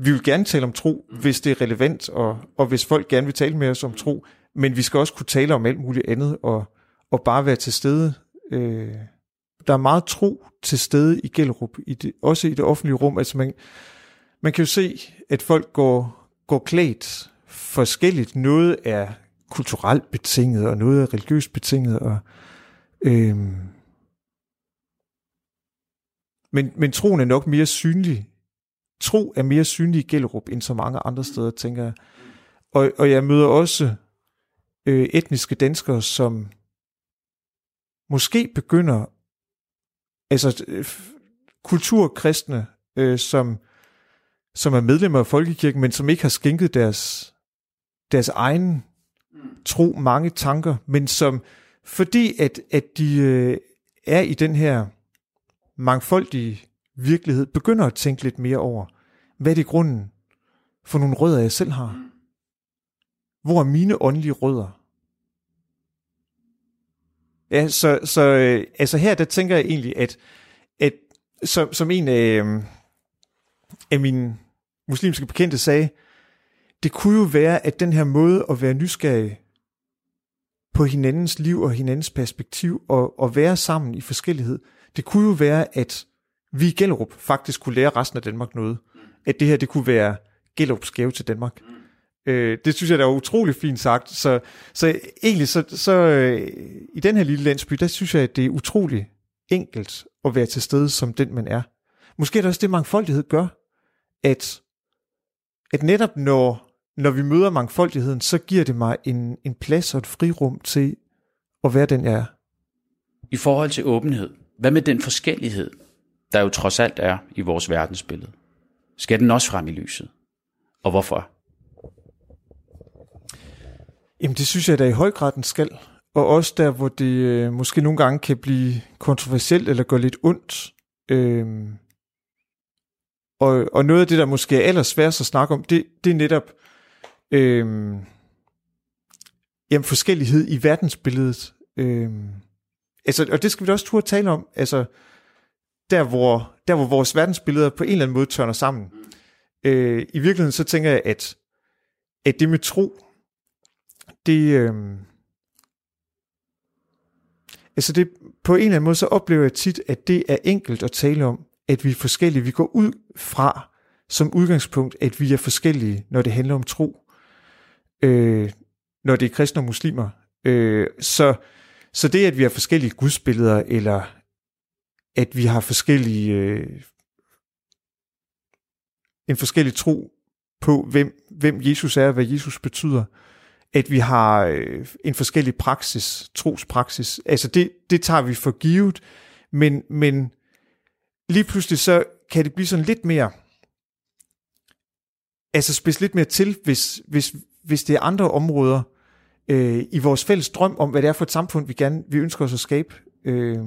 vi vil gerne tale om tro, hvis det er relevant, og, og hvis folk gerne vil tale med os om tro, men vi skal også kunne tale om alt muligt andet, og, og bare være til stede. Øh, der er meget tro til stede i Gellerup, i det, også i det offentlige rum. Altså man, man kan jo se, at folk går, går klædt forskelligt. Noget er kulturelt betinget, og noget er religiøst betinget, og øh, men, men troen er nok mere synlig tro er mere synlig i Gellerup end så mange andre steder, tænker jeg. Og, og jeg møder også øh, etniske danskere, som måske begynder, altså øh, kulturkristne, øh, som, som er medlemmer af Folkekirken, men som ikke har skænket deres, deres egen tro mange tanker, men som, fordi at, at de øh, er i den her mangfoldige virkelighed, begynder at tænke lidt mere over, hvad er det grunden for nogle rødder, jeg selv har? Hvor er mine åndelige rødder? Ja, så, så øh, altså her, der tænker jeg egentlig, at, at som, som en af, øh, af mine muslimske bekendte sagde, det kunne jo være, at den her måde at være nysgerrig på hinandens liv og hinandens perspektiv og, og være sammen i forskellighed, det kunne jo være, at vi i Gellerup faktisk kunne lære resten af Danmark noget. At det her, det kunne være Gellerups gave til Danmark. Øh, det synes jeg, der er utrolig fint sagt. Så, så egentlig, så, så øh, i den her lille landsby, der synes jeg, at det er utrolig enkelt at være til stede som den, man er. Måske er det også det, mangfoldighed gør, at, at netop når, når vi møder mangfoldigheden, så giver det mig en, en plads og et frirum til at være den, jeg er. I forhold til åbenhed, hvad med den forskellighed, der jo trods alt er i vores verdensbillede? Skal den også frem i lyset? Og hvorfor? Jamen det synes jeg da i høj grad den skal. Og også der, hvor det øh, måske nogle gange kan blive kontroversielt eller gå lidt ondt. Øhm, og, og noget af det, der måske er allersværest at snakke om, det, det er netop øhm, jamen, forskellighed i verdensbilledet. Øhm, altså, og det skal vi da også turde tale om. Altså, der hvor, der hvor vores verdensbilleder på en eller anden måde tørner sammen. Øh, I virkeligheden så tænker jeg, at, at det med tro, det, øh, altså det, på en eller anden måde så oplever jeg tit, at det er enkelt at tale om, at vi er forskellige. Vi går ud fra som udgangspunkt, at vi er forskellige, når det handler om tro. Øh, når det er kristne og muslimer. Øh, så, så det, at vi har forskellige gudsbilleder, eller at vi har forskellige øh, en forskellig tro på, hvem, hvem Jesus er, og hvad Jesus betyder. At vi har øh, en forskellig praksis, trospraksis. Altså det, det tager vi for givet, men, men lige pludselig så kan det blive sådan lidt mere, altså spids lidt mere til, hvis, hvis, hvis det er andre områder øh, i vores fælles drøm om, hvad det er for et samfund, vi gerne vi ønsker os at skabe. Øh,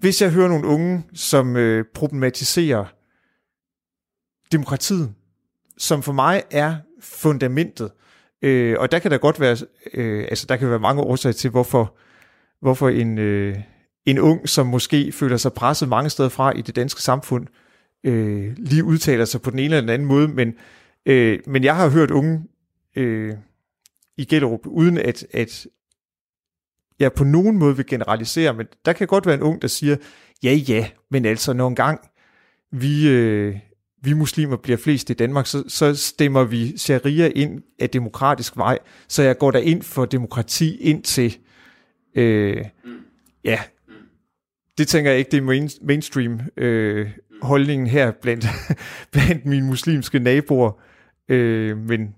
hvis jeg hører nogle unge, som øh, problematiserer demokratiet, som for mig er fundamentet, øh, og der kan der godt være, øh, altså der kan være mange årsager til, hvorfor, hvorfor en, øh, en ung, som måske føler sig presset mange steder fra i det danske samfund, øh, lige udtaler sig på den ene eller den anden måde, men, øh, men jeg har hørt unge øh, i Gellerup, uden at, at jeg på nogen måde vil generalisere, men der kan godt være en ung, der siger, ja ja, men altså nogle gang vi, øh, vi muslimer bliver flest i Danmark, så, så stemmer vi sharia ind af demokratisk vej, så jeg går der ind for demokrati ind til, øh, ja, det tænker jeg ikke, det er main, mainstream øh, holdningen her blandt, blandt mine muslimske naboer. Øh, men,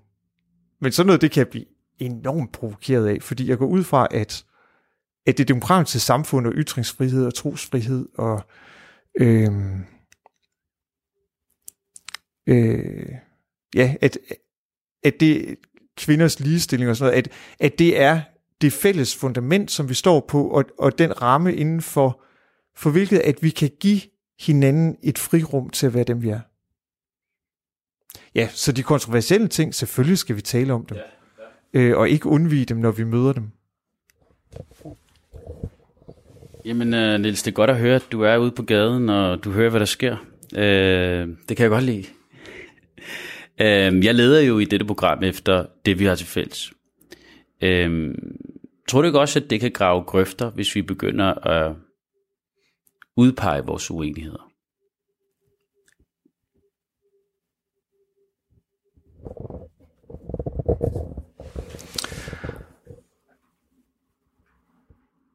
men sådan noget, det kan jeg blive enormt provokeret af, fordi jeg går ud fra, at, at det demokratiske samfund og ytringsfrihed og trosfrihed og øh, øh, ja, at, at det kvinders ligestilling og sådan noget, at, at det er det fælles fundament, som vi står på, og, og den ramme inden for, for hvilket at vi kan give hinanden et frirum til at være dem, vi er. Ja, så de kontroversielle ting, selvfølgelig skal vi tale om dem, ja, ja. Øh, og ikke undvige dem, når vi møder dem. Jamen, uh, Niels, det er godt at høre, at du er ude på gaden, og du hører, hvad der sker. Øh, det kan jeg godt lide. Øh, jeg leder jo i dette program efter det, vi har til fælles. Øh, tror du ikke også, at det kan grave grøfter, hvis vi begynder at udpege vores uenigheder?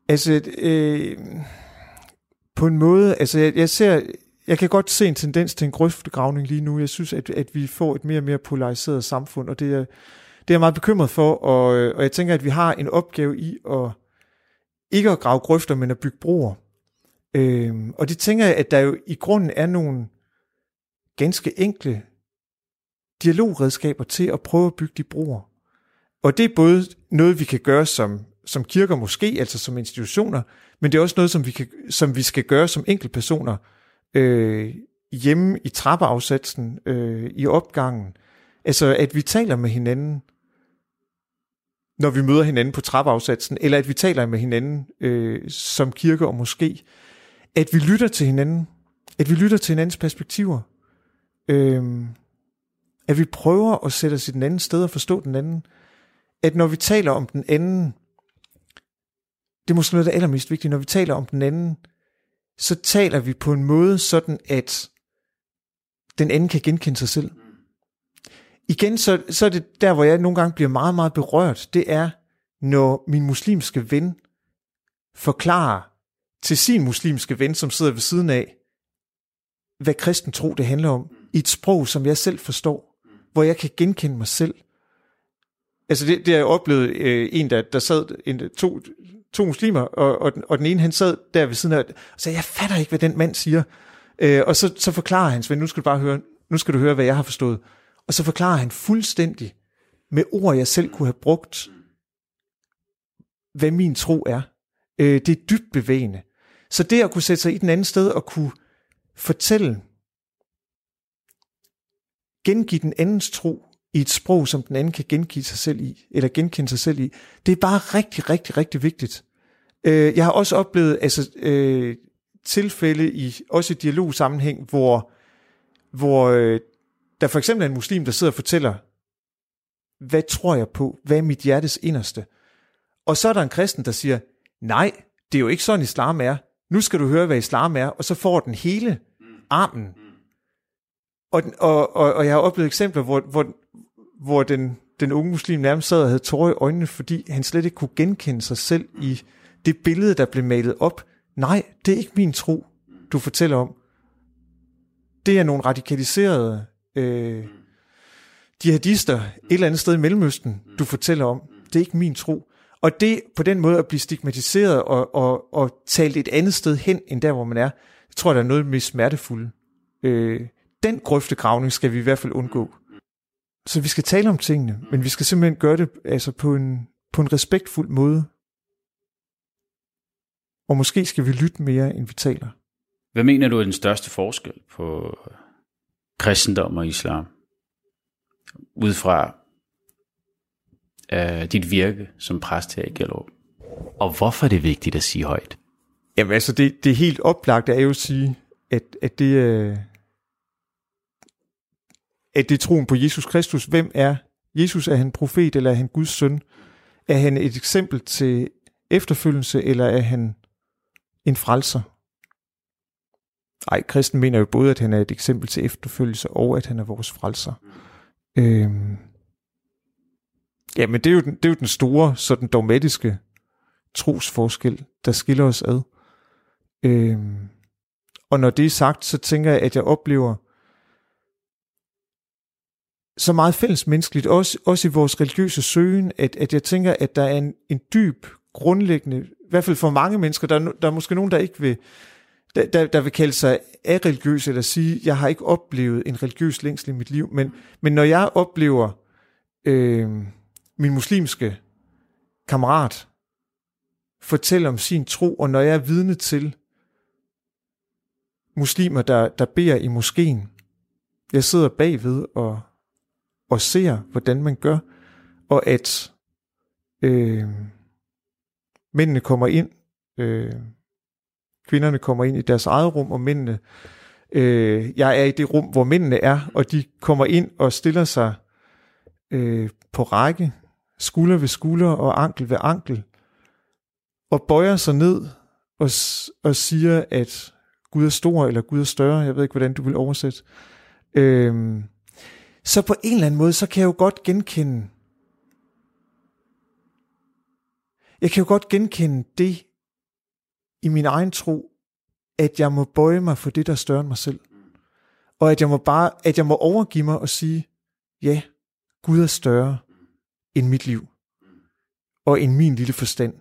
Altså, øh, på en måde, altså jeg, jeg ser, jeg kan godt se en tendens til en grøftegravning lige nu. Jeg synes, at, at vi får et mere og mere polariseret samfund, og det er, det er jeg meget bekymret for, og, øh, og jeg tænker, at vi har en opgave i at ikke at grave grøfter, men at bygge broer. Øh, og det tænker jeg, at der jo i grunden er nogle ganske enkle dialogredskaber til at prøve at bygge de broer. Og det er både noget, vi kan gøre som som kirker måske, altså som institutioner, men det er også noget, som vi, kan, som vi skal gøre som enkeltpersoner øh, hjemme i trappeafsatsen, øh, i opgangen. Altså, at vi taler med hinanden, når vi møder hinanden på trappeafsatsen, eller at vi taler med hinanden øh, som kirke og måske. At vi lytter til hinanden, at vi lytter til hinandens perspektiver. Øh, at vi prøver at sætte os i den anden sted og forstå den anden. At når vi taler om den anden, det er måske noget der er allermest vigtigt, når vi taler om den anden, så taler vi på en måde sådan, at den anden kan genkende sig selv. Igen, så, så er det der, hvor jeg nogle gange bliver meget, meget berørt, det er, når min muslimske ven forklarer til sin muslimske ven, som sidder ved siden af, hvad kristen tro det handler om, i et sprog, som jeg selv forstår, hvor jeg kan genkende mig selv. Altså det, det har jeg oplevet øh, en, der, der sad en, to, to muslimer, og, og, den, og den ene han sad der ved siden af, og sagde, jeg fatter ikke, hvad den mand siger. Øh, og så, så forklarer han, Svend, nu skal du bare høre, nu skal du høre, hvad jeg har forstået. Og så forklarer han fuldstændig, med ord, jeg selv kunne have brugt, hvad min tro er. Øh, det er dybt bevægende. Så det at kunne sætte sig i den anden sted og kunne fortælle, gengive den andens tro i et sprog, som den anden kan gengive sig selv i, eller genkende sig selv i, det er bare rigtig, rigtig, rigtig vigtigt. Øh, jeg har også oplevet altså, øh, tilfælde i også i dialogsammenhæng, hvor, hvor øh, der for eksempel er en muslim, der sidder og fortæller, hvad tror jeg på? Hvad er mit hjertes inderste? Og så er der en kristen, der siger, nej, det er jo ikke sådan islam er. Nu skal du høre, hvad islam er, og så får den hele armen. Og, og, og, og jeg har oplevet eksempler, hvor, hvor, hvor den, den unge muslim nærmest sad og havde tårer i øjnene, fordi han slet ikke kunne genkende sig selv i det billede, der blev malet op. Nej, det er ikke min tro, du fortæller om. Det er nogle radikaliserede øh, jihadister et eller andet sted i Mellemøsten, du fortæller om. Det er ikke min tro. Og det på den måde at blive stigmatiseret og, og, og talt et andet sted hen, end der, hvor man er, jeg tror, der er noget mere smertefuldt. Øh, den grøftegravning skal vi i hvert fald undgå. Så vi skal tale om tingene, men vi skal simpelthen gøre det altså på en, på en respektfuld måde. Og måske skal vi lytte mere, end vi taler. Hvad mener du er den største forskel på kristendom og islam? Ud fra uh, dit virke som præst her i Gellerup. Og hvorfor er det vigtigt at sige højt? Jamen altså, det, det helt oplagte er jo at sige, at, at det, øh, at det er troen på Jesus Kristus. Hvem er Jesus? Er han profet, eller er han Guds søn? Er han et eksempel til efterfølgelse, eller er han en frelser? Ej, kristen mener jo både, at han er et eksempel til efterfølgelse, og at han er vores frelser. Øhm. Ja, men det er, jo den, det er jo den store, sådan dogmatiske trosforskel, der skiller os ad. Øhm. og når det er sagt, så tænker jeg, at jeg oplever så meget fælles menneskeligt, også, også i vores religiøse søgen, at, at jeg tænker, at der er en, en dyb, grundlæggende, i hvert fald for mange mennesker, der, der er måske nogen, der ikke vil, der, der, der vil kalde sig religiøs eller sige, jeg har ikke oplevet en religiøs længsel i mit liv, men, men når jeg oplever øh, min muslimske kammerat fortælle om sin tro, og når jeg er vidne til muslimer, der, der beder i moskeen, jeg sidder bagved og, og ser, hvordan man gør, og at øh, mændene kommer ind, øh, kvinderne kommer ind i deres eget rum, og mændene, øh, jeg er i det rum, hvor mændene er, og de kommer ind og stiller sig øh, på række, skulder ved skulder og ankel ved ankel, og bøjer sig ned og, og siger, at Gud er stor, eller Gud er større, jeg ved ikke, hvordan du vil oversætte. Øh, så på en eller anden måde, så kan jeg jo godt genkende, jeg kan jo godt genkende det i min egen tro, at jeg må bøje mig for det, der er større end mig selv. Og at jeg må bare, at jeg må overgive mig og sige, ja, Gud er større end mit liv. Og end min lille forstand.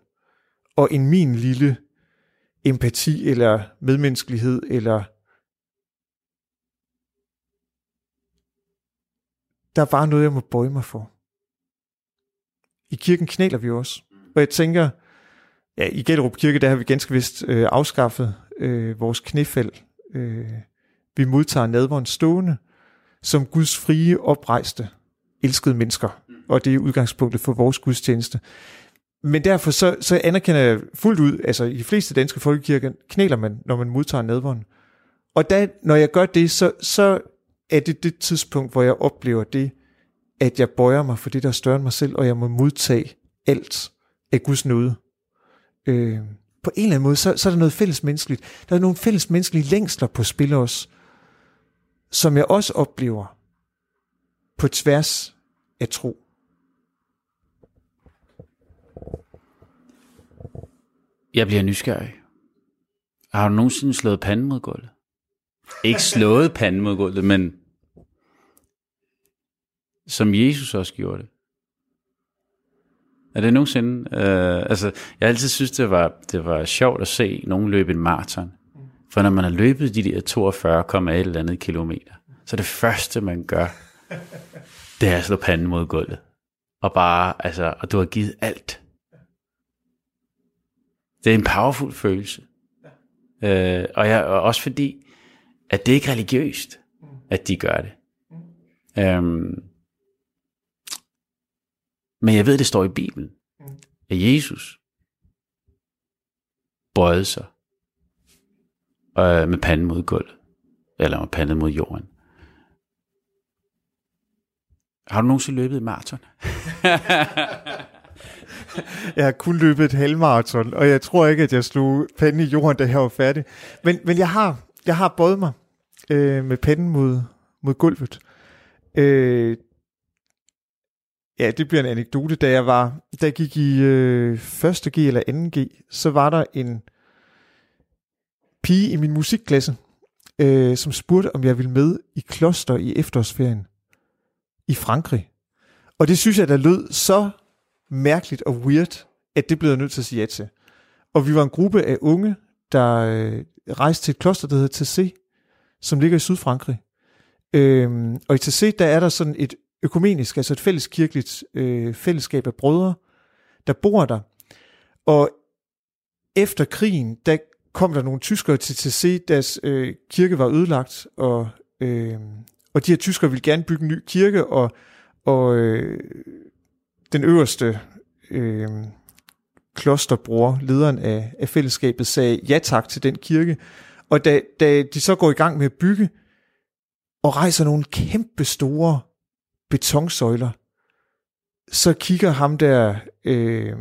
Og end min lille empati eller medmenneskelighed eller der er bare noget, jeg må bøje mig for. I kirken knæler vi også. Og jeg tænker, ja, i Gellerup Kirke, der har vi ganske vist øh, afskaffet øh, vores knæfald. Øh, vi modtager nadvåren stående, som Guds frie, oprejste, elskede mennesker. Og det er udgangspunktet for vores gudstjeneste. Men derfor så, så anerkender jeg fuldt ud, altså i de fleste danske folkekirker knæler man, når man modtager nadvåren. Og da, når jeg gør det, så, så er det det tidspunkt, hvor jeg oplever det, at jeg bøjer mig for det, der er større end mig selv, og jeg må modtage alt af Guds nåde. Øh, på en eller anden måde, så, så er der noget fælles menneskeligt. Der er nogle fælles menneskelige længsler på spil også, som jeg også oplever på tværs af tro. Jeg bliver nysgerrig. Har du nogensinde slået panden mod gulvet? Ikke slået panden mod gulvet, men som Jesus også gjorde det. Er det nogensinde... Øh, altså, jeg altid synes, det var, det var sjovt at se nogen løbe en maraton. For når man har løbet de der 42,1 eller andet kilometer, så det første, man gør, det er at slå panden mod gulvet. Og bare, altså, og du har givet alt. Det er en powerful følelse. Øh, og, jeg, og også fordi, at det ikke er religiøst, at de gør det. Øhm, men jeg ved, det står i Bibelen, at Jesus bøjede sig øh, med panden mod gulvet, eller med panden mod jorden. Har du nogensinde løbet i maraton? jeg har kun løbet et halvmarathon, og jeg tror ikke, at jeg slog panden i jorden, da jeg var færdig. Men, men jeg har, jeg har bøjet mig øh, med panden mod, mod gulvet. Øh, ja, det bliver en anekdote. Da jeg var, da jeg gik i øh, 1. G eller 2. G, så var der en pige i min musikklasse, øh, som spurgte, om jeg ville med i kloster i efterårsferien i Frankrig. Og det synes jeg, der lød så mærkeligt og weird, at det blev jeg nødt til at sige ja til. Og vi var en gruppe af unge, der øh, rejse rejste til et kloster, der hedder TC, som ligger i Sydfrankrig. Øhm, og i TC, der er der sådan et økumenisk, altså et fælleskirkeligt øh, fællesskab af brødre, der bor der. Og efter krigen, der kom der nogle tyskere til TC, deres øh, kirke var ødelagt, og, øh, og de her tyskere ville gerne bygge en ny kirke, og, og øh, den øverste øh, klosterbror, lederen af, af fællesskabet, sagde ja tak til den kirke. Og da, da de så går i gang med at bygge, og rejser nogle kæmpe store betonsøjler, så kigger ham der, øh,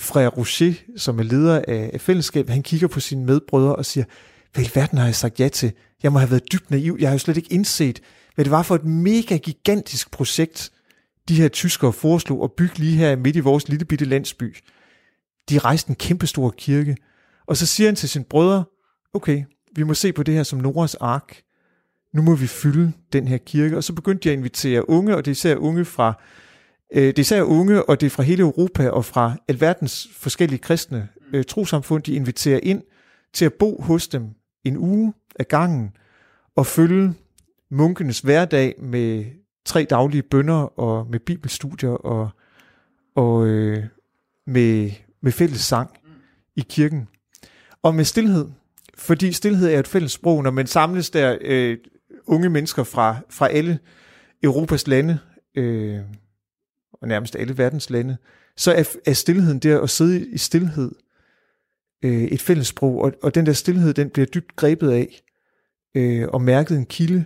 Frère Rocher, som er leder af, af fællesskabet, han kigger på sine medbrødre og siger, hvad i verden har jeg sagt ja til? Jeg må have været dybt naiv. Jeg har jo slet ikke indset, hvad det var for et mega gigantisk projekt, de her tyskere foreslog at bygge lige her midt i vores lille bitte landsby. De rejste en kæmpe stor kirke, Og så siger han til sine brødre, okay, vi må se på det her som Noras ark. Nu må vi fylde den her kirke. Og så begyndte de at invitere unge, og det er især unge fra, øh, det er især unge, og det er fra hele Europa og fra alverdens forskellige kristne øh, trosamfund, de inviterer ind til at bo hos dem en uge af gangen og følge munkenes hverdag med tre daglige bønder og med bibelstudier og, og øh, med, med fælles sang i kirken. Og med stillhed, fordi stillhed er et fælles sprog, når man samles der øh, unge mennesker fra, fra alle Europas lande, øh, og nærmest alle verdens lande, så er, er stillheden der at sidde i stillhed øh, et fælles sprog, og, og den der stillhed, den bliver dybt grebet af, øh, og mærket en kilde,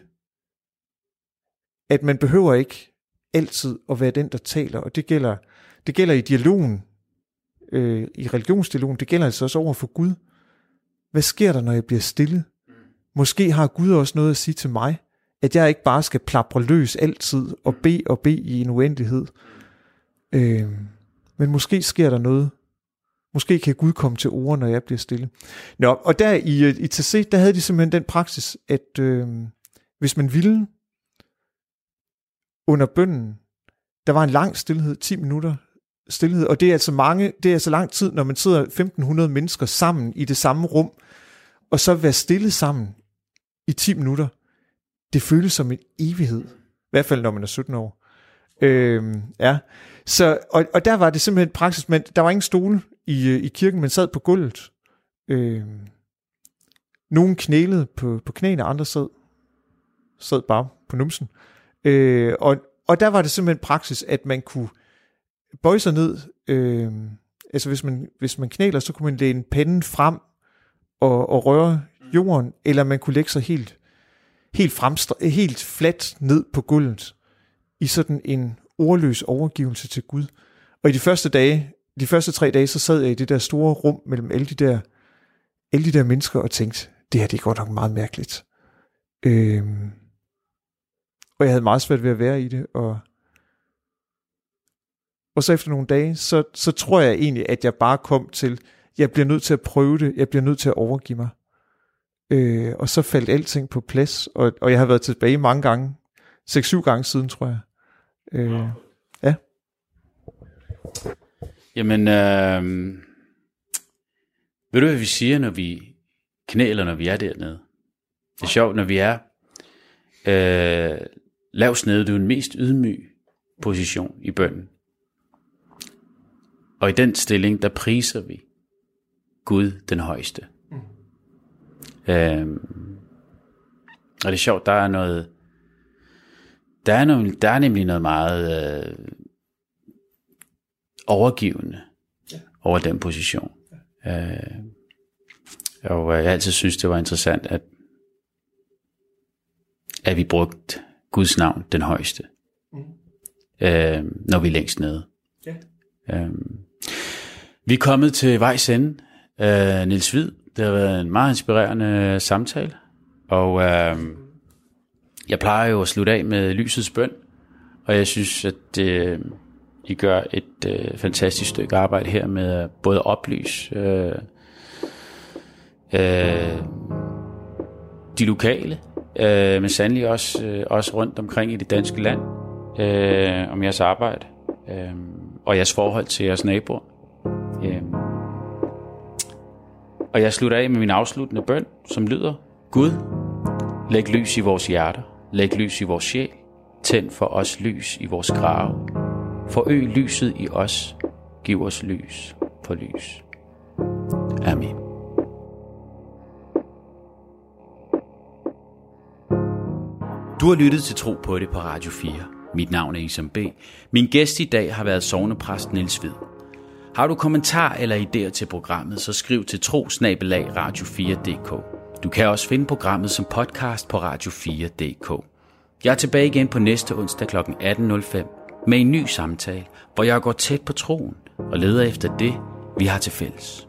at man behøver ikke altid at være den, der taler, og det gælder, det gælder i dialogen, øh, i religionsdialogen, det gælder altså også over for Gud. Hvad sker der, når jeg bliver stille? Måske har Gud også noget at sige til mig, at jeg ikke bare skal plapre løs altid og bede og bede i en uendelighed. Øh, men måske sker der noget. Måske kan Gud komme til ord, når jeg bliver stille. Nå, og der i, øh, i TC, der havde de simpelthen den praksis, at øh, hvis man ville under bønden, der var en lang stillhed, 10 minutter stillhed, og det er altså mange, det er altså lang tid, når man sidder 1500 mennesker sammen i det samme rum, og så være stille sammen i 10 minutter, det føles som en evighed. I hvert fald, når man er 17 år. Øhm, ja. Så, og, og der var det simpelthen praksis, men der var ingen stole i, øh, i kirken, man sad på gulvet. Øhm, nogen knælede på, på knæene, andre sad, sad bare på numsen. Øh, og, og der var det simpelthen praksis, at man kunne bøje sig ned. Øh, altså hvis man, hvis man knæler, så kunne man læne panden frem og, og røre jorden, eller man kunne lægge sig helt, helt, fremstre, helt fladt ned på gulvet i sådan en ordløs overgivelse til Gud. Og i de første dage, de første tre dage, så sad jeg i det der store rum mellem alle de der, alle de der mennesker og tænkte, det her det er godt nok meget mærkeligt. Øhm, og jeg havde meget svært ved at være i det, og, og så efter nogle dage, så, så tror jeg egentlig, at jeg bare kom til, jeg bliver nødt til at prøve det, jeg bliver nødt til at overgive mig. Øh, og så faldt alting på plads, og, og jeg har været tilbage mange gange, 6-7 gange siden, tror jeg. Øh, ja. Jamen, øh, ved du, hvad vi siger, når vi knæler, når vi er dernede? Det er sjovt, når vi er øh, lavt nede, det er den mest ydmyg position i bønden. Og i den stilling, der priser vi Gud den højeste. Mm. Øhm, og det er sjovt, der er noget, der er, noget, der er nemlig noget meget øh, overgivende ja. over den position. Ja. Øh, og jeg altid synes, det var interessant, at, at vi brugte Guds navn, den højeste, mm. øh, når vi er længst nede. Ja. Øh, vi er kommet til vejs ende. Øh, Nils Hvid, det har været en meget inspirerende samtale, og øh, jeg plejer jo at slutte af med lysets bøn, og jeg synes, at øh, I gør et øh, fantastisk stykke arbejde her med både at oplyse øh, øh, de lokale, øh, men sandelig også, øh, også rundt omkring i det danske land, øh, om jeres arbejde øh, og jeres forhold til jeres naboer. Øhm. Og jeg slutter af med min afsluttende bøn, som lyder, Gud, læg lys i vores hjerter, læg lys i vores sjæl, tænd for os lys i vores grave, forøg lyset i os, giv os lys på lys. Amen. Du har lyttet til Tro på det på Radio 4. Mit navn er Isam B. Min gæst i dag har været sovnepræst Niels Hvid. Har du kommentar eller idéer til programmet, så skriv til trosnabelag radio4.dk. Du kan også finde programmet som podcast på radio4.dk. Jeg er tilbage igen på næste onsdag kl. 18.05 med en ny samtale, hvor jeg går tæt på troen og leder efter det, vi har til fælles.